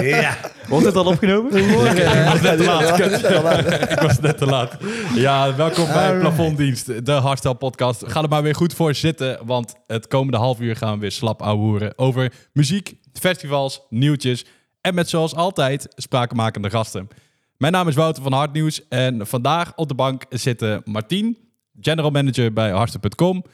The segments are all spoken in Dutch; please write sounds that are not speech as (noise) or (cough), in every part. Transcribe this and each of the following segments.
Ja. Wordt het al opgenomen? Ik was net te laat. (laughs) Ja, Ik was net te laat. Ja, welkom bij Alright. Plafonddienst, de Hardstyle podcast. Ga er maar weer goed voor zitten, want het komende half uur gaan we weer slap ouwehoeren over muziek, festivals, nieuwtjes en met zoals altijd spraakmakende gasten. Mijn naam is Wouter van Hardnieuws en vandaag op de bank zitten Martien, general manager bij Hardstyle.com,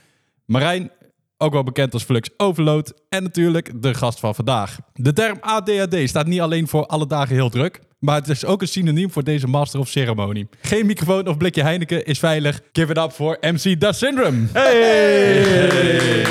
Marijn, ook wel bekend als Flux Overload. En natuurlijk de gast van vandaag. De term ADHD staat niet alleen voor alle dagen heel druk. Maar het is ook een synoniem voor deze Master of Ceremonie. Geen microfoon of blikje Heineken is veilig. Give it up voor MC Da Syndrome. Hey!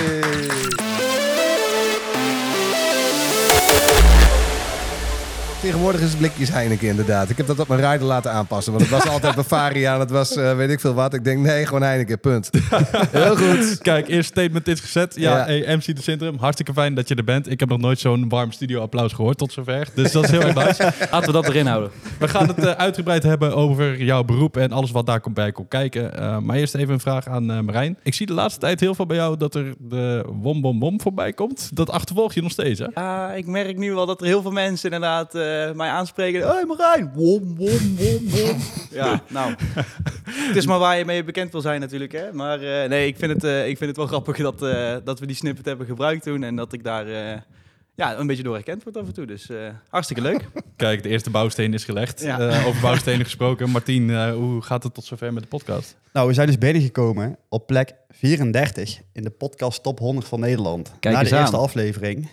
Tegenwoordig is het blikjes Heineken inderdaad. Ik heb dat op mijn rider laten aanpassen. Want het was altijd (laughs) Bavaria en het was eh, weet ik veel wat. Ik denk nee, gewoon Heineken, punt. (laughs) Heel goed. Kijk, eerst statement is gezet. Ja, Ja. Hey, MC Da Syndrome, hartstikke fijn dat je er bent. Ik heb nog nooit zo'n warm studio applaus gehoord tot zover. Dus dat is heel erg nice. (laughs) Laten we dat erin houden. We gaan het eh, uitgebreid hebben over jouw beroep en alles wat daar komt bij komt kijken. Eh, maar eerst even een vraag aan eh, Marijn. Ik zie de laatste tijd heel veel bij jou dat er de wom bom bom voorbij komt. Dat achtervolg je nog steeds, hè? Ja, ik merk nu wel dat er heel veel mensen inderdaad eh, mij aanspreken. Hé hey Marijn, wom, wom, wom, wom. Ja, nou. het is maar waar je mee bekend wil zijn natuurlijk, hè. Maar eh, nee, ik vind, het, eh, ik vind het wel grappig dat, eh, dat we die snippet hebben gebruikt toen. En dat ik daar eh, ja, een beetje door herkend word af en toe. Dus eh, hartstikke leuk. Kijk, de eerste bouwsteen is gelegd. Ja. Eh, over bouwstenen gesproken. Martien, eh, hoe gaat het tot zover met de podcast? Nou, we zijn dus binnengekomen op plek 34 in de podcast Top 100 van Nederland. Kijk na eens de aan. eerste aflevering.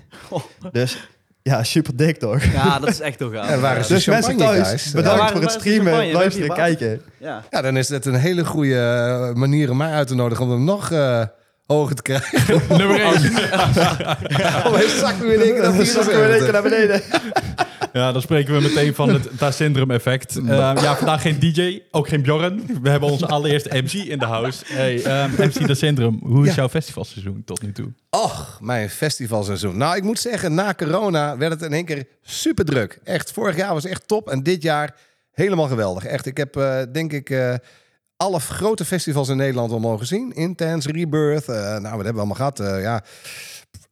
Dus ja, super dik toch? Ja, dat is echt toch gaaf. (laughs) Er waren Ja. ze- Dus mensen thuis, bedankt Ja, voor het waar- streamen, luisteren, waar kijken. Ja. Ja, dan is het een hele goede eh, manier om mij uit te nodigen om hem nog eh, hoger te krijgen. (laughs) Nummer 1. (laughs) Oh, hij zakt weer in één keer naar Dan zakken we in één keer 74. naar beneden. (laughs) Ja, dan spreken we meteen van het Da Syndrome effect. (laughs) Eh, ja, vandaag geen DJ, ook geen Bjorn. We hebben onze allereerste MC in de house. Hey, eh, MC Da Syndrome, hoe is jouw festivalseizoen tot nu toe? Och, mijn festivalseizoen. Nou, ik moet zeggen, na corona werd het in één keer super druk. Echt, vorig jaar was echt top en dit jaar helemaal geweldig. Echt, ik heb eh, denk ik eh, alle grote festivals in Nederland al mogen zien. Intense, Rebirth, eh, nou, wat hebben we allemaal gehad? Eh, ja,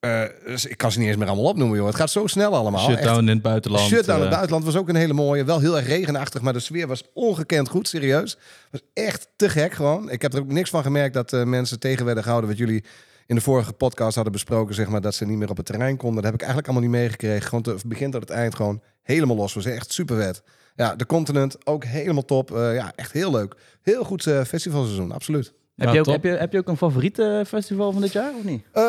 Eh, dus ik kan ze niet eens meer allemaal opnoemen, joh. Het gaat zo snel allemaal. Echt. Shutdown in het buitenland. Shutdown in eh, het buitenland was ook een hele mooie. Wel heel erg regenachtig, maar de sfeer was ongekend goed, serieus. was echt te gek gewoon. Ik heb er ook niks van gemerkt dat eh, mensen tegen werden gehouden... wat jullie in de vorige podcast hadden besproken, zeg maar... dat ze niet meer op het terrein konden. Dat heb ik eigenlijk allemaal niet meegekregen. Gewoon te begin tot het eind gewoon helemaal los. was echt super vet. Ja, de Continent ook helemaal top. Eh, ja, echt heel leuk. Heel goed eh, festivalseizoen, absoluut. Heb, Ja, je ook, heb, je, heb je ook een favoriet eh, festival van dit jaar of niet? Eh,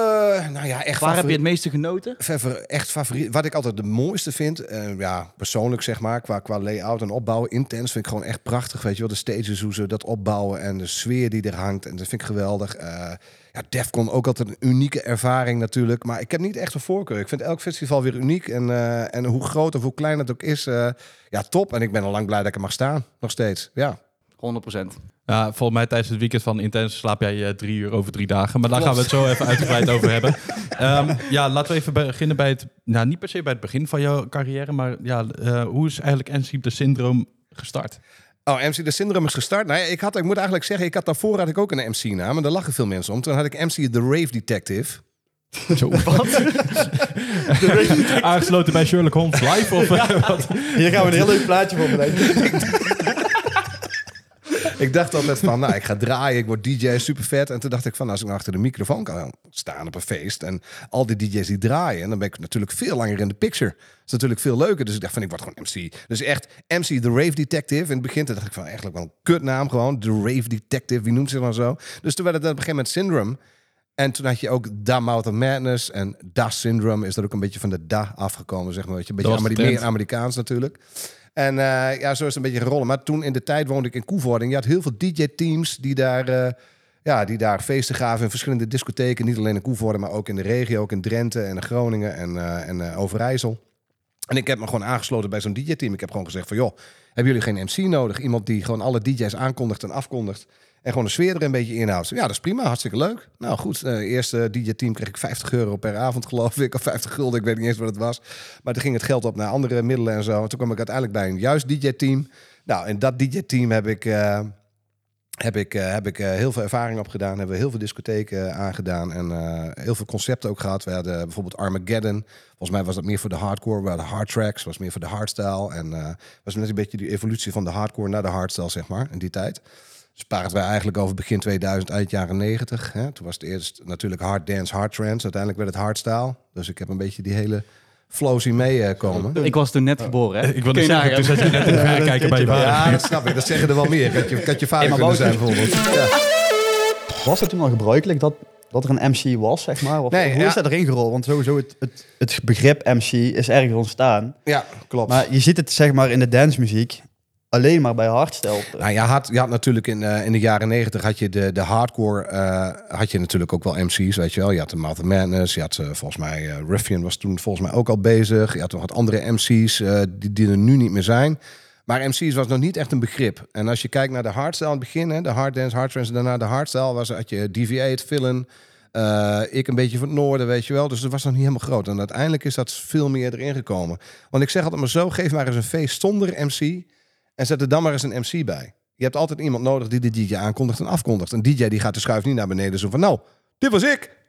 nou ja, echt Waar heb je het meeste genoten? Verver- echt favoriet. Wat ik altijd de mooiste vind, eh, ja, persoonlijk zeg maar, qua, qua layout en opbouwen, intens, vind ik gewoon echt prachtig. Weet je wel, de stages, hoe ze dat opbouwen en de sfeer die er hangt. En dat vind ik geweldig. Eh ja, Defcon ook altijd een unieke ervaring natuurlijk. Maar ik heb niet echt een voorkeur. Ik vind elk festival weer uniek. En, eh, en hoe groot of hoe klein het ook is, eh, ja, top. En ik ben al lang blij dat ik er mag staan, nog steeds. Ja. 100%. Ja, volgens mij tijdens het weekend van Intens slaap jij eh, drie uur over drie dagen. Maar daar gaan we het zo even uitgebreid over hebben. (laughs) Ehm, ja, laten we even beginnen bij het... Nou, niet per se bij het begin van jouw carrière, maar ja, eh, hoe is eigenlijk NCIP de syndroom gestart? Oh, MC de Syndrome is gestart. Nou ja, ik, had, ik moet eigenlijk zeggen, ik had daarvoor had ik ook een MC-naam. En daar lachen veel mensen om. Toen had ik MC The Rave Detective. Zo, (laughs) wat? Aangesloten bij Sherlock Holmes live? Of, eh, wat? Hier gaan we een heel leuk plaatje voor bedenken. (laughs) Ik dacht altijd van, nou, ik ga draaien, ik word DJ, super vet. En toen dacht ik van, als ik nou achter de microfoon kan staan op een feest... en al die DJ's die draaien, dan ben ik natuurlijk veel langer in de picture. Dat is natuurlijk veel leuker. Dus ik dacht van, ik word gewoon MC. Dus echt MC The Rave Detective. In het begin dacht ik van, eigenlijk wel een kutnaam gewoon. The Rave Detective, wie noemt ze dan zo? Dus toen werd het op een gegeven moment Syndrome. En toen had je ook Da Mouth of Madness en Da Syndrome. Is dat ook een beetje van de Da afgekomen, zeg maar. Weet je, Een beetje Ameri- meer. Amerikaans natuurlijk. En eh, ja, zo is het een beetje gerollen. Maar toen in de tijd woonde ik in Koevoording. Je had heel veel DJ-teams die daar, eh, ja, die daar feesten gaven in verschillende discotheken. Niet alleen in Koevoorden, maar ook in de regio. Ook in Drenthe en in Groningen en, eh, en Overijssel. En ik heb me gewoon aangesloten bij zo'n DJ-team. Ik heb gewoon gezegd van, joh, hebben jullie geen MC nodig? Iemand die gewoon alle DJ's aankondigt en afkondigt. En gewoon de sfeer er een beetje inhoudt. Ja, dat is prima, hartstikke leuk. Nou goed, eh eerste DJ-team kreeg ik 50 euro per avond, geloof ik. Of 50 gulden, ik weet niet eens wat het was. Maar toen ging het geld op naar andere middelen en zo. En toen kwam ik uiteindelijk bij een juist DJ-team. Nou, in dat DJ-team heb ik... eh, heb ik, eh, heb ik heel veel ervaring op gedaan. Hebben we heel veel discotheken aangedaan. En heel veel concepten ook gehad. We hadden bijvoorbeeld Armageddon. Volgens mij was dat meer voor de hardcore. We hadden hard tracks. was meer voor de hardstyle. En was net een beetje die evolutie van de hardcore naar de hardstyle, zeg maar, in die tijd. Dus praten wij eigenlijk over begin 2000, eind jaren 90. Hè? Toen was het eerst natuurlijk hard dance, hard trance. Uiteindelijk werd het hardstyle. Dus ik heb een beetje die hele flow zien meekomen. Ik was toen net geboren, hè? Ik wilde zeggen, toen zat je net in de verrekijker bij je vader. Ja, dat snap ik. Dat zeggen er wel meer. Kan je, je vader Hey, kunnen zijn bijvoorbeeld. Ja. Was het toen al gebruikelijk dat, dat er een MC was, zeg maar? Of, Nee, hoe ja. is dat erin gerold? Want sowieso het, het, het begrip MC is ergens ontstaan. ja, klopt. Maar je ziet het zeg maar in de dancemuziek alleen maar bij hardstyle. Nou, je had, je had natuurlijk in, eh, in de jaren negentig had je de, de hardcore, eh, had je natuurlijk ook wel MC's, weet je wel. Je had de Mouth Madness, je had eh, volgens mij, Ruffian was toen volgens mij ook al bezig. Je had nog wat andere MC's die, die er nu niet meer zijn. Maar MC's was nog niet echt een begrip. En als je kijkt naar de hardstyle aan het begin, hè, de hard dance, hard daarna de hardstyle, was, had je DV8, Villain, ik een beetje van het noorden, weet je wel. Dus dat was nog niet helemaal groot. En uiteindelijk is dat veel meer erin gekomen. Want ik zeg altijd maar zo, geef maar eens een feest zonder MC en zet er dan maar eens een MC bij. Je hebt altijd iemand nodig die de DJ aankondigt en afkondigt. Een DJ die gaat de schuif niet naar beneden zo van, nou, dit was ik.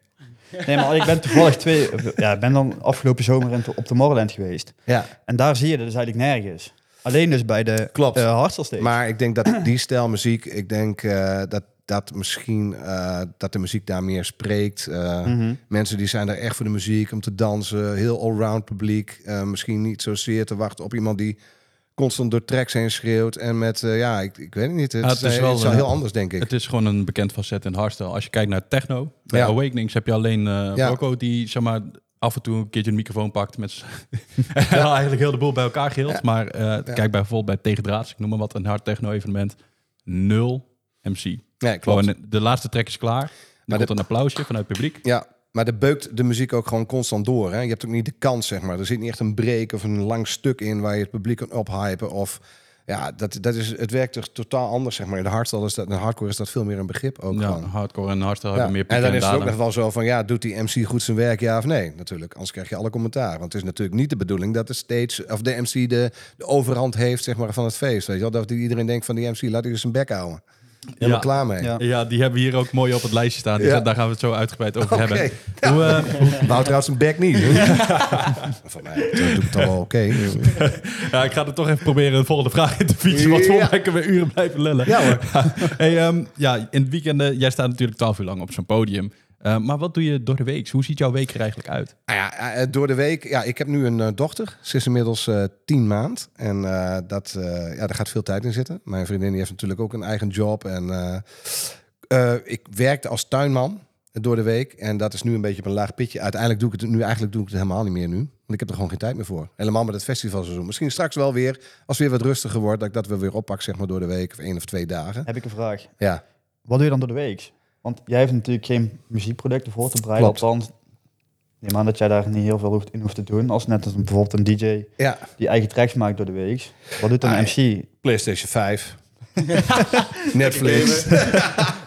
Nee, maar ik ben toevallig twee... (laughs) Ja, ik ben dan afgelopen zomer in, op de Morland geweest. Ja, En daar zie je dat dus eigenlijk nergens. Alleen dus bij de Klopt. eh, maar ik denk dat die stijl muziek, ik denk eh, dat, dat misschien eh, dat de muziek daar meer spreekt. Mhm. Mensen die zijn daar echt voor de muziek, om te dansen. Heel allround publiek. Misschien niet zozeer te wachten op iemand die constant door tracks heen schreeuwt. En met, eh, ja, ik, ik weet het niet. Het, Ja, het is wel, het is wel eh, heel anders, denk ik. Het is gewoon een bekend facet in hardstyle. Als je kijkt naar techno, bij Ja. Awakenings heb je alleen Ja. Rocco die zeg maar, af en toe een keertje een microfoon pakt met (laughs) (laughs) eigenlijk heel de boel bij elkaar. Ja. Maar kijk bij bijvoorbeeld bij Tegendraads, ik noem maar wat, een hard techno evenement, nul MC. nee, klopt. Gewoon de laatste track is klaar. Dan Maar komt de- een applausje vanuit het publiek. Ja, maar er beukt de muziek ook gewoon constant door. Hè? Je hebt ook niet de kans, zeg maar. Er zit niet echt een break of een lang stuk in waar je het publiek kan ophypen. Of ja, dat, dat is, het werkt toch totaal anders, zeg maar. In de hardstyle is dat, in de hardcore is dat veel meer een begrip ook Ja, gewoon. hardcore en hardstyle Ja. hebben meer En dan is het ook nog wel zo van, ja, doet die MC goed zijn werk, ja of nee? Natuurlijk, anders krijg je alle commentaar. Want het is natuurlijk niet de bedoeling dat de stage of de MC de, de overhand heeft, zeg maar, van het feest. Weet je wel? Dat iedereen denkt van die MC, laat hij dus zijn bek houden. Helemaal Ja. klaar mee. Ja. Ja, die hebben we hier ook mooi op het lijstje staan. Dus Ja. daar gaan we het zo uitgebreid over (laughs) hebben. Hoe, eh, (laughs) Wou trouwens zijn bek niet. (laughs) Van mij, dat doe ik toch wel oké. ja, ik ga er toch even proberen de volgende vraag in te fietsen. Want volgens Ja. mij kunnen we uren blijven lullen. Ja hoor. Hey, ehm, ja, in het weekend, jij staat natuurlijk twaalf uur lang op zo'n podium. Eh, maar wat doe je door de week? Hoe ziet jouw week er eigenlijk uit? Nou ja, eh, door de week. Ja, ik heb nu een eh, dochter. Ze is inmiddels eh, tien maand. En eh, dat, eh, ja, daar gaat veel tijd in zitten. Mijn vriendin die heeft natuurlijk ook een eigen job. En eh, eh, ik werkte als tuinman door de week. En dat is nu een beetje op een laag pitje. Uiteindelijk doe ik het nu eigenlijk doe ik het helemaal niet meer nu. Want ik heb er gewoon geen tijd meer voor. Helemaal met het festivalseizoen. Misschien straks wel weer, als het weer wat rustiger wordt, dat ik dat wel weer oppak, zeg maar, door de week of één of twee dagen. Heb ik een vraag. Ja. Wat doe je dan door de week? Want jij hebt natuurlijk geen muziekproducten voor te breiden. Klopt. Althans, neem aan dat jij daar niet heel veel hoeft, in hoeft te doen. Als net als een- bijvoorbeeld een DJ Ja. die eigen tracks maakt door de week. Wat doet een Ah, MC? PlayStation 5. (laughs) Netflix.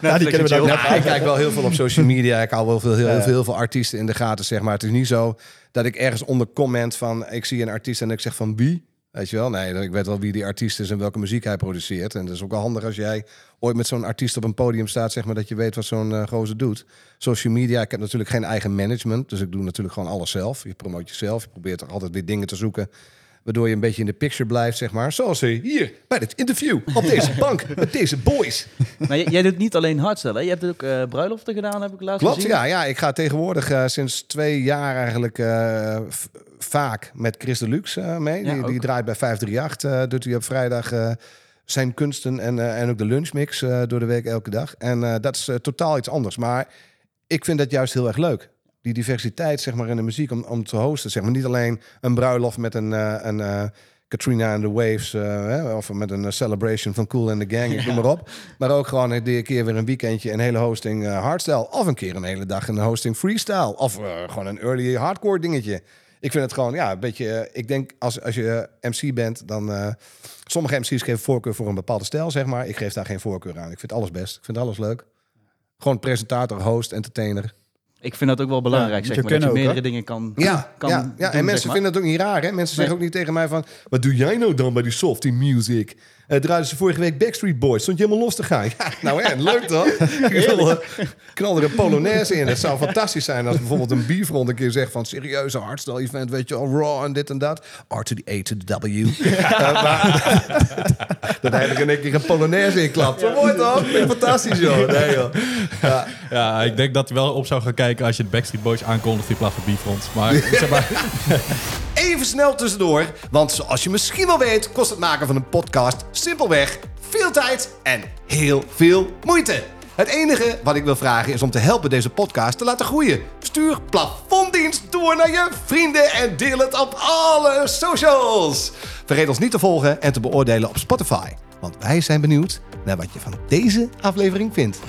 Ja, die kennen we dan Nou, ik kijk wel heel veel op (laughs) social media. Ik hou wel veel, heel, heel veel artiesten in de gaten, zeg maar. Het is niet zo dat ik ergens onder comment van... ik zie een artiest en ik zeg van wie? Weet je wel? Nee, ik weet wel wie die artiest is en welke muziek hij produceert. En dat is ook wel handig als jij ooit met zo'n artiest op een podium staat... zeg maar, dat je weet wat zo'n eh gozer doet. Social media, ik heb natuurlijk geen eigen management. Dus ik doe natuurlijk gewoon alles zelf. Je promoot jezelf. Je probeert er altijd weer dingen te zoeken... Waardoor je een beetje in de picture blijft, zeg maar. Zoals eh, hier bij dit interview op (laughs) deze bank met deze boys. Maar jij, jij doet niet alleen hardstyle, hè? Je hebt ook eh, bruiloften gedaan, heb ik laatst Klopt, gezien. ja, ja. Ik ga tegenwoordig eh, sinds twee jaar eigenlijk vaak met Chris Deluxe mee. Ja, die, die draait bij 538. eh doet hij op vrijdag zijn kunsten en, en ook de lunchmix door de week elke dag. En dat is totaal iets anders. Maar ik vind dat juist heel erg leuk. Die diversiteit zeg maar, in de muziek om, om te hosten. Zeg maar. Niet alleen een bruiloft met een... eh, een eh, Katrina and the Waves, eh, hè, of met een celebration van Cool and the Gang, ik noem maar op. Maar ook gewoon een keer weer een weekendje, een hele hosting hardstyle. Of een keer een hele dag een hosting freestyle. Of gewoon een early hardcore dingetje. Ik vind het gewoon, ja, een beetje... ik denk, als, als je MC bent, dan... sommige MC's geven voorkeur voor een bepaalde stijl, zeg maar. Ik geef daar geen voorkeur aan. Ik vind alles best. Ik vind alles leuk. Gewoon presentator, host, entertainer. Ik vind dat ook wel belangrijk, Ja, zeg maar, dat je ook, meerdere dingen kan, Ja, kan ja, ja. doen, en mensen zeg maar. vinden het ook niet raar. Hè? Mensen zeggen ook niet tegen mij van... Wat doe jij nou dan bij die softy music? Eh draaiden ze vorige week Backstreet Boys. Stond je helemaal los te gaan. (laughs) Ja, nou hè, leuk toch? Ik wil, eh, knal er een Polonaise in. Het zou fantastisch zijn als bijvoorbeeld een bierfront een keer zegt van serieuze hardstyle event, weet je wel, raw en dit en dat. R to the A to the W. (laughs) (laughs) Eh, maar, dat hij er in één keer een Polonaise in klapt. Zo mooi toch? Fantastisch joh. Nee joh. Ja. Ja, ik denk dat hij wel op zou gaan kijken als je de Backstreet Boys aankondigt in plaats van Bifront. Maar, zeg maar (laughs) Even snel tussendoor, want zoals je misschien wel weet, kost het maken van een podcast simpelweg veel tijd en heel veel moeite. Het enige wat ik wil vragen is om te helpen deze podcast te laten groeien. Stuur plafonddienst door naar je vrienden en deel het op alle socials. Vergeet ons niet te volgen en te beoordelen op Spotify. Want wij zijn benieuwd naar wat je van deze aflevering vindt.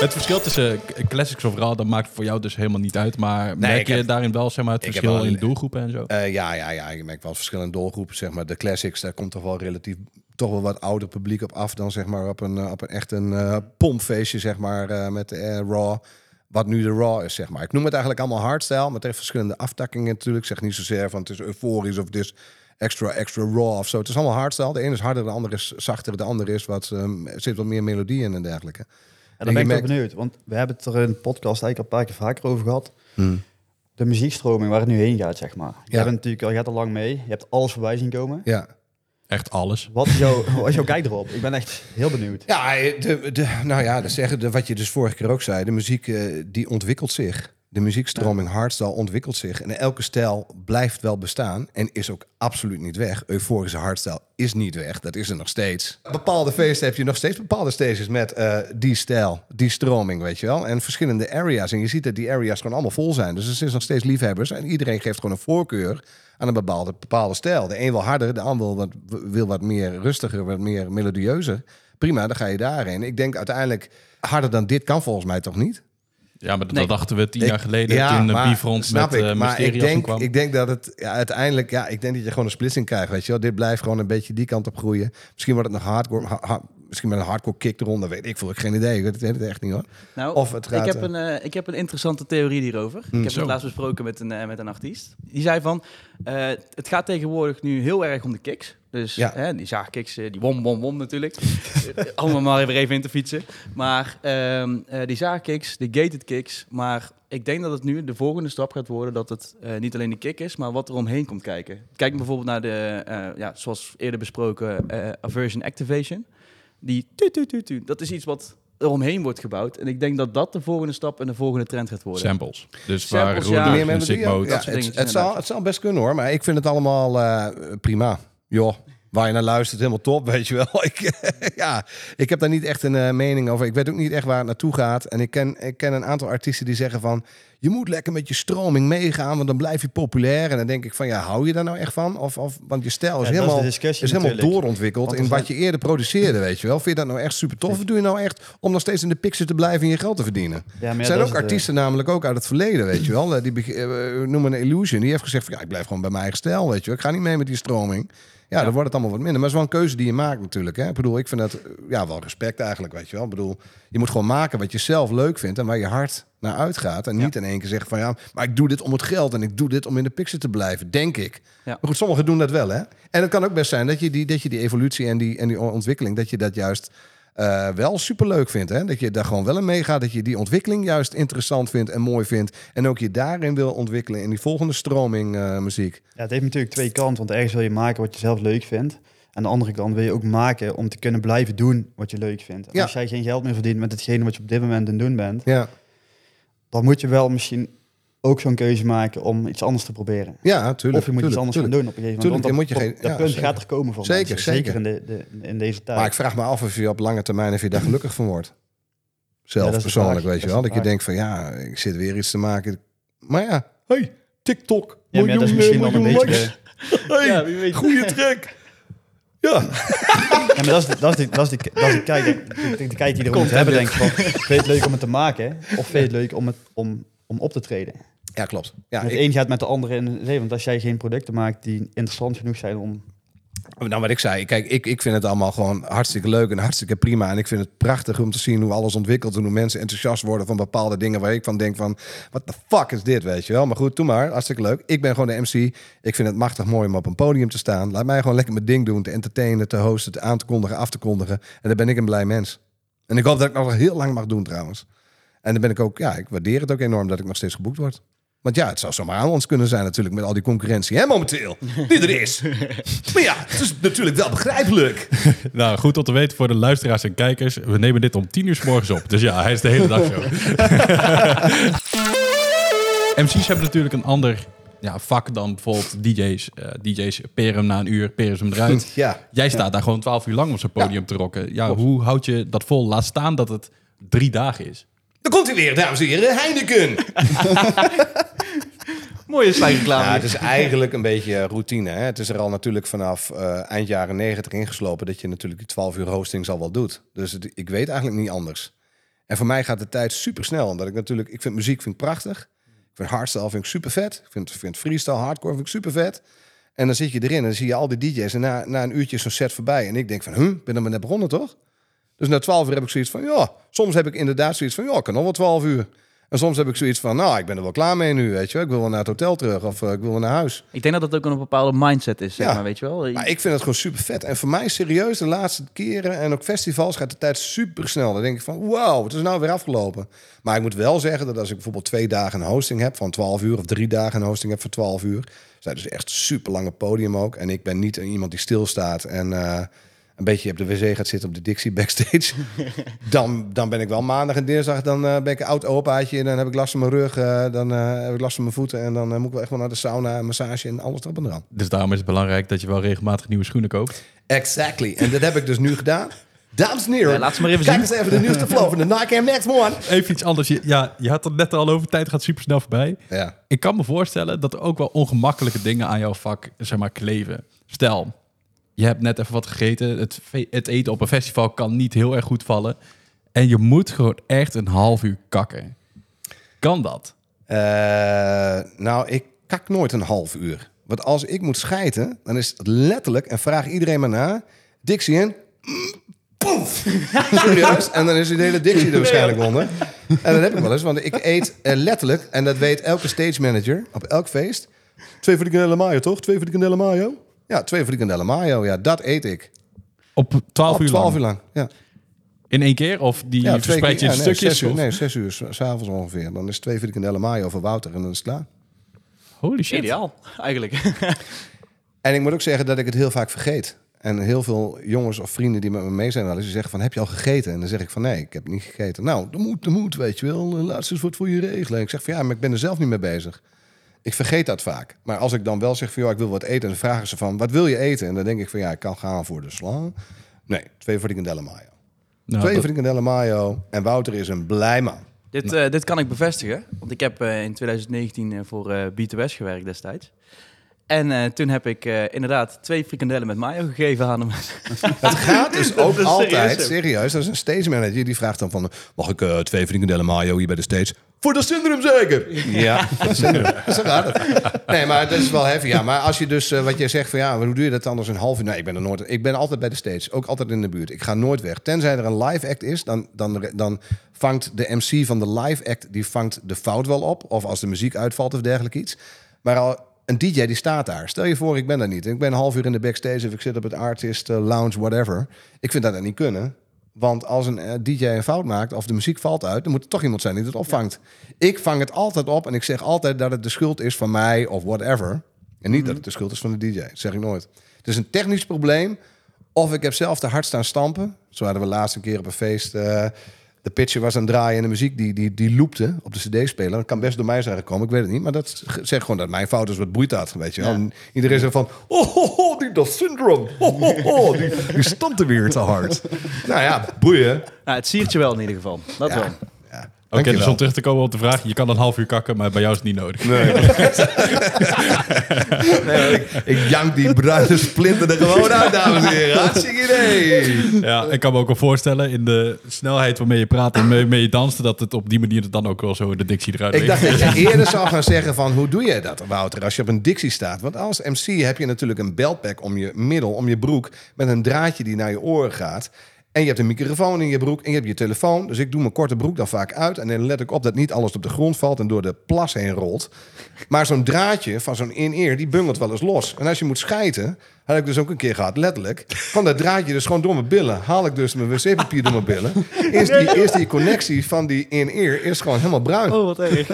Het verschil tussen classics overal, dat maakt voor jou dus helemaal niet uit. Maar merk je heb- daarin wel zeg maar, het verschil wel in doelgroepen en zo? Eh, ja, ja, ja, je merkt wel verschillende doelgroepen. Zeg maar, de classics, daar komt toch wel relatief toch wel wat ouder publiek op af dan zeg maar op een, eh, op een echt een eh, pompfeestje zeg maar met raw. Wat nu de raw is zeg maar. Ik noem het eigenlijk allemaal hardstyle, maar het heeft verschillende aftakkingen natuurlijk. Ik zeg niet zozeer van het is euforisch of het is extra extra raw of zo. Het is allemaal hardstyle. De ene is harder, de andere is zachter, de andere is wat ehm, zit wat meer melodie in en dergelijke. En dan ben je ik merkt- benieuwd, want we hebben het er in de podcast eigenlijk al een paar keer vaker over gehad. Hmm. De muziekstroming waar het nu heen gaat, zeg maar. Ja. Je bent natuurlijk al, je gaat er lang mee. Je hebt alles voorbij zien komen. Ja. Echt alles. Wat is, jouw, wat is jouw kijk erop? Ik ben echt heel benieuwd. Ja, de, de, nou ja, dat zeggen, de, wat je dus vorige keer ook zei, de muziek eh, die ontwikkelt zich. De muziekstroming hardstyle ontwikkelt zich. En elke stijl blijft wel bestaan en is ook absoluut niet weg. Euforische hardstyle is niet weg, dat is er nog steeds. Bepaalde feesten heb je nog steeds bepaalde stages met eh, die stijl, die stroming, weet je wel. En verschillende areas. En je ziet dat die areas gewoon allemaal vol zijn. Dus er is nog steeds liefhebbers en iedereen geeft gewoon een voorkeur aan een bepaalde, bepaalde stijl. De een wil harder, de ander wil wat, wil wat meer rustiger, wat meer melodieuzer. Prima, dan ga je daarheen. Ik denk uiteindelijk, harder dan dit kan volgens mij toch niet? Ja, maar dat Nee. dachten we tien Ik- jaar geleden ja, toen de maar Bifront met ik. uh, maar ik denk, kwam. ik denk dat het ja, uiteindelijk, ja, ik denk dat je gewoon een splitsing krijgt. Weet je wel, dit blijft gewoon een beetje die kant op groeien. Misschien wordt het nog hardcore, ha- ha- misschien met een hardcore kick eronder, weet ik veel. Ik heb geen idee. Ik weet het, echt niet hoor. Nou, Of het gaat, ik, heb eh, een, eh, ik heb een interessante theorie hierover. Ik heb zo. het laatst besproken met een, eh, met een artiest. Die zei van, het gaat tegenwoordig nu heel erg om de kicks. Dus Ja. hè, die zaagkicks, die wom, wom, wom natuurlijk. (laughs) Allemaal maar even, even in te fietsen. Maar eh, die zaagkicks, de gated kicks. Maar ik denk dat het nu de volgende stap gaat worden dat het niet alleen de kick is, maar wat er omheen komt kijken. Kijk bijvoorbeeld naar de, ja, zoals eerder besproken, aversion activation. Die tu, tu, tu, tu, dat is iets wat eromheen wordt gebouwd. En ik denk dat dat de volgende stap en de volgende trend gaat worden. Samples. Dus Samples, waar ja. Meer ja, dat soort het, het, zal, het zal best kunnen hoor, maar ik vind het allemaal eh, prima. Joh, waar je naar luistert, helemaal top, (laughs) weet je wel. Ik, (laughs) ja, ik heb daar niet echt een eh, mening over. Ik weet ook niet echt waar het naartoe gaat. En ik ken, ik ken een aantal artiesten die zeggen van... je moet lekker met je stroming meegaan, want dan blijf je populair. En dan denk ik van, ja, hou je daar nou echt van? Of, of, want je stijl is Ja, helemaal, is helemaal doorontwikkeld in wat je eerder produceerde, weet je wel. Vind je dat nou echt super tof? Of doe je nou echt om nog steeds in de picture te blijven en je geld te verdienen? Ja, maar Er ja, zijn ook het, artiesten namelijk ook uit het verleden, weet je wel. Eh, Die eh, noemen een Illusion. Die heeft gezegd van ja, ik blijf gewoon bij mijn eigen stijl, weet je wel. Ik ga niet mee met die stroming. Ja, dan wordt het allemaal wat minder. Maar het is wel een keuze die je maakt natuurlijk. Hè? Ik bedoel, ik vind dat eh, ja, wel respect eigenlijk, weet je wel. Ik bedoel, je moet gewoon maken wat je zelf leuk vindt en waar je hart naar uitgaat. En niet in één keer zeggen van ja, maar ik doe dit om het geld en ik doe dit om in de picture te blijven, denk ik. Maar goed, sommigen doen dat wel, hè. En het kan ook best zijn dat je die, dat je die evolutie en die, en die ontwikkeling, dat je dat juist eh, wel superleuk vindt. Hè? Dat je daar gewoon wel in meegaat. Dat je die ontwikkeling juist interessant vindt en mooi vindt. En ook je daarin wil ontwikkelen in die volgende stroming eh, muziek. Ja, het heeft natuurlijk twee kanten, want ergens wil je maken wat je zelf leuk vindt. En de andere kant wil je ook maken om te kunnen blijven doen wat je leuk vindt. En Ja. Als jij geen geld meer verdient met hetgene wat je op dit moment aan het doen bent, Ja, dan moet je wel misschien ook zo'n keuze maken om iets anders te proberen. ja tuurlijk. of je moet iets anders tuurlijk. gaan doen op een gegeven Tuurlijk, moment. Want moet je dat, geen- dat ja, punt zeker. gaat er komen voor Zeker, mensen. zeker. in, de, de, in deze tijd. Maar ik vraag me af of je op lange termijn of je daar (clears throat) gelukkig van wordt. Zelf Ja, dat persoonlijk, weet je Dat wel. Dat je denkt van ja, ik zit weer iets te maken. Maar ja, hey, TikTok. ja, maar ja, dat is misschien dan een beetje... Hey, goede track. Ja, (laughs) Ja, maar dat is de, dat is dat is dat is kijk, die er moet hebben, denk ik. Van, vind je het leuk om het te maken? Of vind je het leuk om, het, om, om op te treden? ja klopt. Ja, het ik- een gaat met de andere in zee. Want als jij geen producten maakt die interessant genoeg zijn om Nou, wat ik zei, kijk, ik, ik vind het allemaal gewoon hartstikke leuk en hartstikke prima. En ik vind het prachtig om te zien hoe alles ontwikkelt en hoe mensen enthousiast worden van bepaalde dingen waar ik van denk van, wat de fuck is dit, weet je wel? Maar goed, doe maar, hartstikke leuk. Ik ben gewoon de MC. Ik vind het machtig mooi om op een podium te staan. Laat mij gewoon lekker mijn ding doen, te entertainen, te hosten, te aan te kondigen, af te kondigen. En dan ben ik een blij mens. En ik hoop dat ik nog heel lang mag doen trouwens. En dan ben ik ook, ja, ik waardeer het ook enorm dat ik nog steeds geboekt word. Want ja, het zou zomaar aan ons kunnen zijn natuurlijk met al die concurrentie, hè, momenteel, die er is. (laughs) maar ja, het is natuurlijk wel begrijpelijk. (laughs) Nou, goed om te weten voor de luisteraars en kijkers. We nemen dit om tien uur s morgens op. Dus ja, hij is de hele dag zo. (laughs) MC's hebben natuurlijk een ander ja, vak dan bijvoorbeeld DJ's. Eh, DJ's peren hem na een uur, peren ze hem eruit. Ja, Jij staat daar gewoon 12 uur lang op zo'n podium te rocken. Ja, Klopt. hoe houd je dat vol? Laat staan dat het drie dagen is. Daar komt hij weer, dames en heren, Heineken. (laughs) Mooie slijmreclame. Ja, het is eigenlijk een beetje routine. Hè? Het is er al natuurlijk vanaf eh, eind jaren 90 ingeslopen dat je natuurlijk die 12 uur hosting al wel doet. Dus het- ik weet eigenlijk niet anders. En voor mij gaat de tijd super snel. Omdat ik natuurlijk, ik vind muziek vind ik prachtig. Ik vind hardstyle vind ik super vet. Ik vind, vind freestyle, hardcore vind ik super vet. En dan zit je erin en dan zie je al die DJ's. En na, na een uurtje is zo'n set voorbij. En ik denk van, huh, ik ben er maar net begonnen toch? Dus na 12 uur heb ik zoiets van, ja, soms heb ik inderdaad zoiets van, ja, ik kan nog wel 12 uur. En soms heb ik zoiets van, nou, ik ben er wel klaar mee nu, weet je wel. Ik wil wel naar het hotel terug of eh, ik wil wel naar huis. Ik denk dat dat ook een bepaalde mindset is, zeg Ja. maar, weet je wel. Maar ik vind het gewoon super vet. En voor mij serieus, de laatste keren en ook festivals gaat de tijd super snel. Dan denk ik van, wow, het is nou weer afgelopen. Maar ik moet wel zeggen dat als ik bijvoorbeeld twee dagen een hosting heb van 12 uur... of drie dagen een hosting heb van 12 uur... zijn dus echt super lange podium ook. En ik ben niet iemand die stilstaat en eh, een beetje op de wc gaat zitten op de Dixie backstage. (laughs) dan, dan ben ik wel maandag en dinsdag, dan eh, ben ik een oud opaatje... en dan heb ik last van mijn rug, eh, dan eh, heb ik last van mijn voeten... en dan moet ik wel echt wel naar de sauna, en massage en alles erop en eraan. Dus daarom is het belangrijk dat je wel regelmatig nieuwe schoenen koopt. Exactly. En dat heb ik dus nu gedaan. Dames en heren, Ja, laat ze maar even kijk zien. eens even de nieuwste flow van de Nike Air Max One. Even iets anders. Je- Ja, je had het net al over, tijd gaat super snel voorbij. Ja. Ik kan me voorstellen dat er ook wel ongemakkelijke dingen aan jouw vak zeg maar, kleven. Stel, je hebt net even wat gegeten. Het, eten op een festival kan niet heel erg goed vallen. En je moet gewoon echt een half uur kakken. Kan dat? Eh, nou, ik kak nooit een half uur. Want als ik moet schijten, dan is het letterlijk, en vraag iedereen maar na, Dixie in, poef. (laughs) En dan is die hele Dixie er waarschijnlijk onder. En dat heb ik wel eens, want ik eet eh, letterlijk, en dat weet elke stage manager op elk feest, twee frikandellen mayo, toch? Twee frikandellen mayo? Ja, twee frikandellen mayo, ja, dat eet ik. Op 12 Op uur 12 lang? uur lang, ja. In één keer? Of die Ja, twee verspreid je in ja, nee, stukjes? Zes uur, of- nee, zes uur s- s'avonds ongeveer. Dan is twee frikandellen mayo voor Wouter en dan is het klaar. Holy shit. Ideaal, eigenlijk. (laughs) En ik moet ook zeggen dat ik het heel vaak vergeet. En heel veel jongens of vrienden die met me mee zijn wel eens, die zeggen van, heb je al gegeten? En dan zeg ik van, nee, ik heb niet gegeten. Nou, dat moet, dat moet, weet je wel. Laat eens wat voor je regelen. Ik zeg van, ja, maar ik ben er zelf niet mee bezig. Ik vergeet dat vaak. Maar als ik dan wel zeg van, joh, ik wil wat eten, dan vragen ze van, wat wil je eten? En dan denk ik van, ja, ik kan gaan voor de sla. Nee, twee frikandellen mayo. Nou, twee dat- frikandellen mayo. En Wouter is een blij man. dit, eh, dit kan ik bevestigen, want ik heb eh, in 2019 eh, voor eh B2S gewerkt destijds. En eh, toen heb ik eh, inderdaad twee frikandellen met mayo gegeven aan hem. (laughs) Het gaat dus ook altijd, serieus, serieus, dat is een stage manager die vraagt dan van... mag ik eh, twee frikandellen mayo hier bij de stage? Voor de syndroom zeker? Ja. Zo gaat het. Nee, maar dat is wel heavy. Ja, maar als je dus, eh, wat jij zegt van ja, hoe doe je dat anders een half uur? Nee, ik ben er nooit. Ik ben altijd bij de stage, ook altijd in de buurt. Ik ga nooit weg. Tenzij er een live act is, dan, dan, dan vangt de MC van de live act, die vangt de fout wel op. Of als de muziek uitvalt of dergelijke iets. Maar al, een DJ die staat daar. Stel je voor, ik ben daar niet. Ik ben een half uur in de backstage of ik zit op het artist eh, lounge, whatever. Ik vind dat dat niet kunnen. Want als een eh, DJ een fout maakt of de muziek valt uit, dan moet er toch iemand zijn die het opvangt. Ik vang het altijd op en ik zeg altijd dat het de schuld is van mij of whatever. En niet dat het de schuld is van de DJ. Dat zeg ik nooit. Het is een technisch probleem. Of ik heb zelf te hard staan stampen. Zo hadden we laatst een keer op een feest. eh, de pitcher was aan het draaien en de muziek die, die, die loopte op de cd-speler. Dat kan best door mij zijn gekomen, ik weet het niet. Maar dat zegt gewoon dat mijn fout is, wat boeit dat, weet je wel. En iedereen zegt van, oh, ho, ho, die dat syndroom. Oh, ho, ho, die, die stampte weer te hard. (laughs) nou ja, boeien. nou, het siertje wel in ieder geval. Dat Ja. wel. Oké, dus Dankjewel. om terug te komen op de vraag. Je kan een half uur kakken, maar bij jou is het niet nodig. Nee. (laughs) nee ik, ik jank die bruine splinter er gewoon uit, dames en heren. Hartstikke idee. Ja, ik kan me ook wel voorstellen in de snelheid waarmee je praat en waarmee je danste, dat het op die manier dan ook wel zo de dictie eruit Ik dacht dat je (laughs) eerder zou gaan zeggen van hoe doe je dat, Wouter, als je op een dictie staat? Want als MC heb je natuurlijk een beltpack om je middel, om je broek, met een draadje die naar je oren gaat. En je hebt een microfoon in je broek en je hebt je telefoon. Dus ik doe mijn korte broek dan vaak uit. En dan let ik op dat niet alles op de grond valt en door de plas heen rolt. Maar zo'n draadje van zo'n in-ear, die bungelt wel eens los. En als je moet schijten, had ik dus ook een keer gehad, letterlijk. Kwam dat draadje dus gewoon door mijn billen. Haal ik dus mijn wc-papier door mijn billen. Eerst die, eerst die connectie van die in-ear is gewoon helemaal bruin. Oh, wat erg.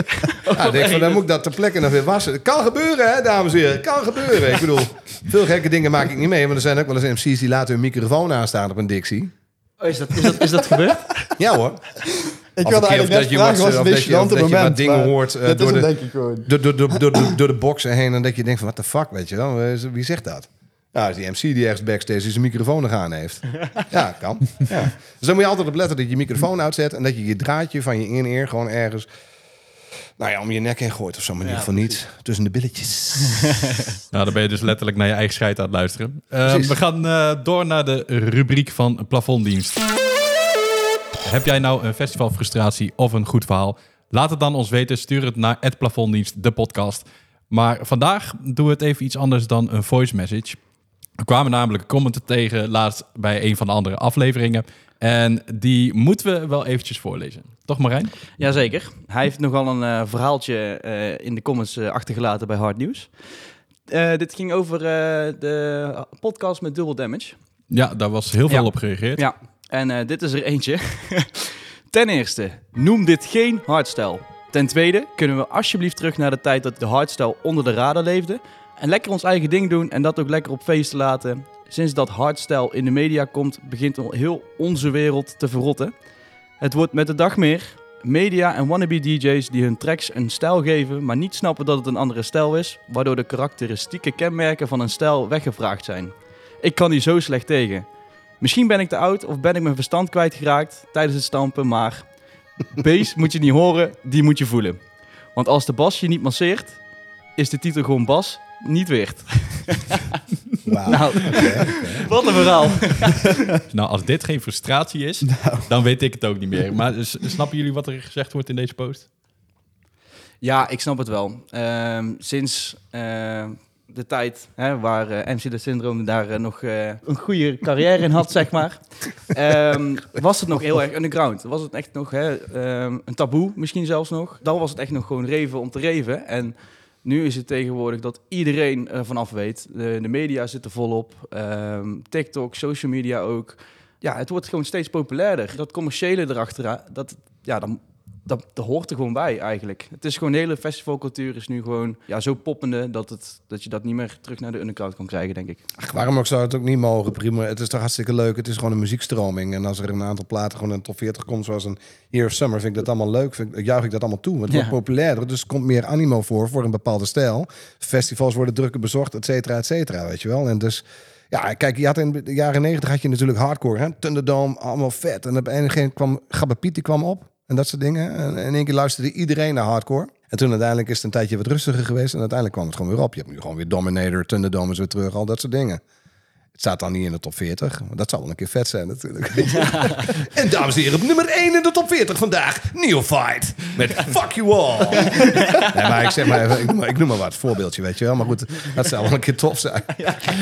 Ja, denk van, dan moet ik dat ter plekke nog weer wassen. Het kan gebeuren, hè, dames en heren. Het kan gebeuren. Ik bedoel, veel gekke dingen maak ik niet mee. Want er zijn ook wel eens MC's die laten hun microfoon aanstaan op een dictie. Oh, is, dat, is, dat, is dat gebeurd? (laughs) Ja hoor. Ik Of wilde eigenlijk dat net je vragen, wat- was een of beetje wat moment. dingen maar hoort, eh, door is de-. Door, door, door, door, door, door de boxen heen. En dat je denkt van, what the fuck, weet je wel. Wie zegt dat? Nou, is die MC die ergens backstage zijn microfoon nog aan heeft. (laughs) Ja, kan. Ja. Dus dan moet je altijd op letten dat je je microfoon uitzet... en dat je je draadje van je in-ear gewoon ergens... Nou ja, om je nek heen gooit of zo. Maar in ieder geval niet tussen de billetjes. (laughs) Nou, dan ben je dus letterlijk naar je eigen scheid aan het luisteren. Eh, we gaan eh, door naar de rubriek van plafonddienst. Heb jij nou een festivalfrustratie of een goed verhaal? Laat het dan ons weten. Stuur het naar het plafonddienst, de podcast. Maar vandaag doen we het even iets anders dan een voice message. We kwamen namelijk een comment tegen laatst bij een van de andere afleveringen. En die moeten we wel eventjes voorlezen. Toch Marijn? Jazeker. Hij heeft nogal een eh, verhaaltje eh, in de comments eh, achtergelaten bij Hard News. Dit ging over de podcast met Double Damage. Ja, daar was heel veel Ja. op gereageerd. Ja, en dit is er eentje. (laughs) Ten eerste, noem dit geen hardstyle. Ten tweede, kunnen we alsjeblieft terug naar de tijd dat de hardstyle onder de radar leefde. En lekker ons eigen ding doen en dat ook lekker op feesten laten. Sinds dat hardstyle in de media komt, begint al heel onze wereld te verrotten. Het wordt met de dag meer. Media en wannabe DJ's die hun tracks een stijl geven, maar niet snappen dat het een andere stijl is, waardoor de karakteristieke kenmerken van een stijl weggevraagd zijn. Ik kan hier zo slecht tegen. Misschien ben ik te oud of ben ik mijn verstand kwijtgeraakt tijdens het stampen, maar bass (laughs) moet je niet horen, die moet je voelen. Want als de bas je niet masseert, is de titel gewoon bas niet weert. (laughs) Nou, (laughs) wat een verhaal. (laughs) Nou, als dit geen frustratie is, dan weet ik het ook niet meer. Maar snappen jullie wat er gezegd wordt in deze post? Ja, ik snap het wel. Ehm, sinds eh, de tijd hè, waar eh, MC de Syndroom daar eh, nog eh, een goede carrière in had, zeg maar, ehm, was het nog heel erg underground. Was het echt nog hè, ehm, een taboe, misschien zelfs nog. Dan was het echt nog gewoon reven om te reven. En nu is het tegenwoordig dat iedereen er vanaf weet. De, de media zitten volop. Ehm, TikTok, social media ook. Ja, het wordt gewoon steeds populairder. Dat commerciële erachteraan, dat, ja, dan, dat, dat hoort er gewoon bij eigenlijk. Het is gewoon de hele festivalcultuur is nu gewoon ja, zo poppende dat, het, dat je dat niet meer terug naar de underground kan krijgen, denk ik. Ach, waarom ook zou het ook niet mogen? Prima. Het is toch hartstikke leuk. Het is gewoon een muziekstroming. En als er een aantal platen gewoon in de top 40 komt, zoals een Year of Summer, vind ik dat allemaal leuk. Vind ik, juich ik dat allemaal toe. Het wordt Ja. populairder, dus er komt meer animo voor, voor een bepaalde stijl. Festivals worden drukker bezocht, et cetera, et cetera, weet je wel. En dus, ja, kijk, je had in de jaren 90 had je natuurlijk hardcore, hè? Thunderdome, allemaal vet. En op een gegeven moment kwam Gabba Piet, die kwam op. En dat soort dingen. En in één keer luisterde iedereen naar hardcore. En toen uiteindelijk is het een tijdje wat rustiger geweest. En uiteindelijk kwam het gewoon weer op. Je hebt nu gewoon weer Dominator, Thunderdome is weer terug, al dat soort dingen. Het staat dan niet in de top 40, maar dat zal wel een keer vet zijn natuurlijk. (laughs) (laughs) en dames en heren, op nummer 1 in de top 40 vandaag, Neophyte. Met Fuck You All. (laughs) nee, maar ik zeg maar even, ik noem maar, ik noem maar wat, voorbeeldje, weet je wel. Maar goed, dat zou wel een keer tof zijn.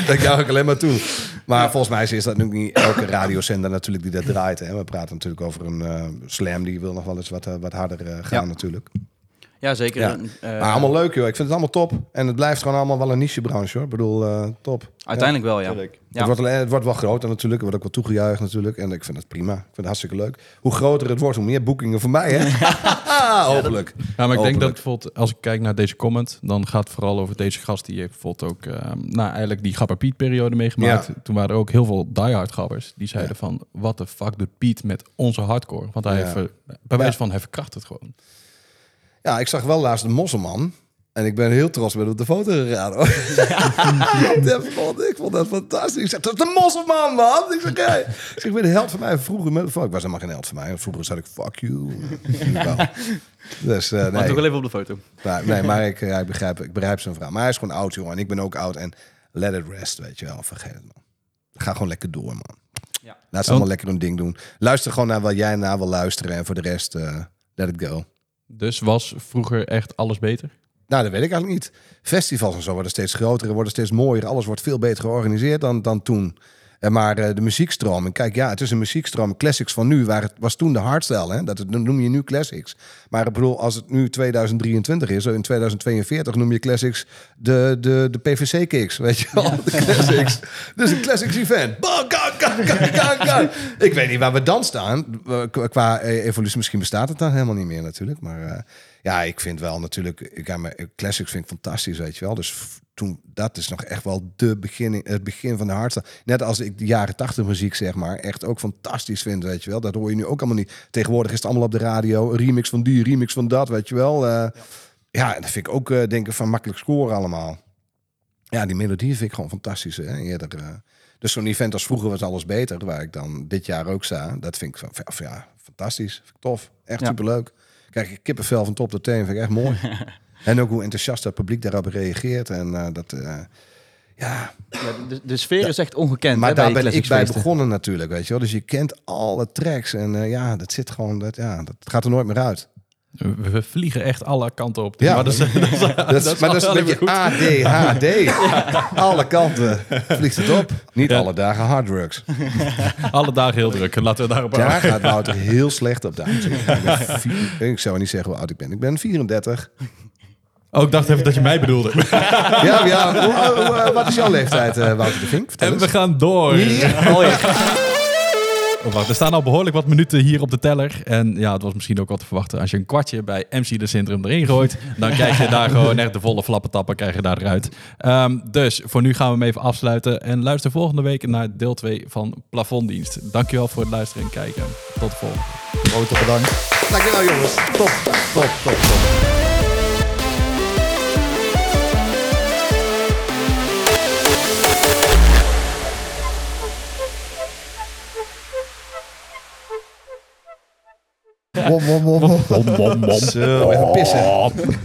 Dat juich ik alleen maar toe. Maar volgens mij is dat nu niet elke radiozender natuurlijk die dat draait. Hè. We praten natuurlijk over een eh, slam, die wil nog wel eens wat, eh, wat harder eh, gaan natuurlijk. Ja, zeker. Ja. Eh, Maar allemaal leuk joh, ik vind het allemaal top. En het blijft gewoon allemaal wel een niche-branche hoor. Ik bedoel, eh, top. Uiteindelijk wel, ja. Ja. Het, wordt het wordt wel groter natuurlijk. Er wordt ook wel toegejuicht natuurlijk. En ik vind het prima. Ik vind het hartstikke leuk. Hoe groter het wordt, hoe meer boekingen voor mij, hè? (laughs) (laughs) Hopelijk. Ja, maar ik denk Hopelijk. dat bijvoorbeeld, als ik kijk naar deze comment, dan gaat het vooral over deze gast. Die heeft bijvoorbeeld ook, eh, nou eigenlijk die Gapper Piet periode meegemaakt. Ja. Toen waren er ook heel veel diehard gabbers die zeiden van, wat de fuck doet Piet met onze hardcore? Want hij Ja. heeft, bij wijze van, hij verkracht het gewoon. Ja, ik zag wel laatst de Mosselman. En ik ben heel trots met op de foto gegaan. Hoor. (laughs) dat vond, ik vond dat fantastisch. Ik zeg, dat is de mosselman, man. Ik zeg, ja. ik, zeg, ik ben de held van mij vroeger. Met, ik was helemaal geen held van mij. Vroeger zat ik, fuck you. dus, uh, Maar nee. toch wel even op de foto. Maar, nee, maar ik, ja, ik, begrijp, ik begrijp zijn verhaal. Maar hij is gewoon oud, jongen. En ik ben ook oud. En let it rest, weet je wel. Vergeet het, man. Ga gewoon lekker door, man. Ja. Laat ze allemaal lekker hun ding doen. Luister gewoon naar wat jij naar wil luisteren. En voor de rest, eh, let it go. Dus was vroeger echt alles beter? Nou, dat weet ik eigenlijk niet. Festivals en zo worden steeds groter, en worden steeds mooier. Alles wordt veel beter georganiseerd dan, dan toen. En maar eh, de muziekstroming, kijk, ja, het is een muziekstroom. Classics van nu, waar het was toen de hardstyle, hè? Dat, het- dat noem je nu classics. Maar ik bedoel, als het nu 2023 is, in 2042 noem je classics de, de, de PVC-kicks, weet je wel? De classics. (laughs) dus een classics event. Ik weet niet waar we dan staan. Qua- eh, evolutie, misschien bestaat het dan helemaal niet meer natuurlijk. Maar eh, ja, ik vind wel natuurlijk, ik, ja, maar classics vind ik fantastisch, weet je wel. Dus toen, dat is nog echt wel de begin, het begin van de hardstyle. Net als ik de jaren tachtig muziek, zeg maar, echt ook fantastisch vind, weet je wel. Dat hoor je nu ook allemaal niet. Tegenwoordig is het allemaal op de radio, remix van die, remix van dat, weet je wel. Eh, ja. dat vind ik ook, eh, denk ik, van makkelijk scoren allemaal. Ja, die melodie vind ik gewoon fantastisch. Hè? Eerder, eh, dus zo'n event als vroeger was alles beter, waar ik dan dit jaar ook sta. Dat vind ik van, ja, fantastisch. Vind ik tof. Echt Ja. superleuk. Kijk, ik kippenvel van top tot teen vind ik echt mooi. (laughs) en ook hoe enthousiast het publiek daarop reageert. En eh, dat, eh, ja, Ja, de, de sfeer is echt ongekend. maar hè, daar ben ik bij begonnen natuurlijk, weet je wel. Dus je kent alle tracks en eh, ja, dat zit gewoon, dat, ja, dat gaat er nooit meer uit. We, vliegen echt alle kanten op. Ja. Maar dat is, (laughs) dat is- Dat is, dat maar dat is wel een beetje ADHD. (laughs) Alle kanten vliegt het op. Niet Ja. alle dagen harddrugs. (laughs) alle dagen heel druk. Laten we daarop Daar gaat Wouter heel slecht op. Ik, ben vier- ik zou niet zeggen hoe oud ik ben. Ik ben 34. Oh, ik dacht even dat je mij bedoelde. Ja, ja. Hoe- hoe- hoe- wat is jouw leeftijd, eh, Wouter de Vink? Vertel En eens. we gaan door. Oh, ja. Oh, wacht, er staan al behoorlijk wat minuten hier op de teller. En ja, het was misschien ook wat te verwachten. Als je een kwartje bij MC de Centrum erin gooit, dan krijg je daar gewoon echt de volle flappentappen krijg je daar eruit. Ehm, dus voor nu gaan we hem even afsluiten. En luister volgende week naar deel 2 van Plafonddienst. Dankjewel voor het luisteren en kijken. Tot de volgende. Grote bedankt. Dankjewel jongens. Top, top, top, top. Wom, wom, wom, wom. Zo, even pissen.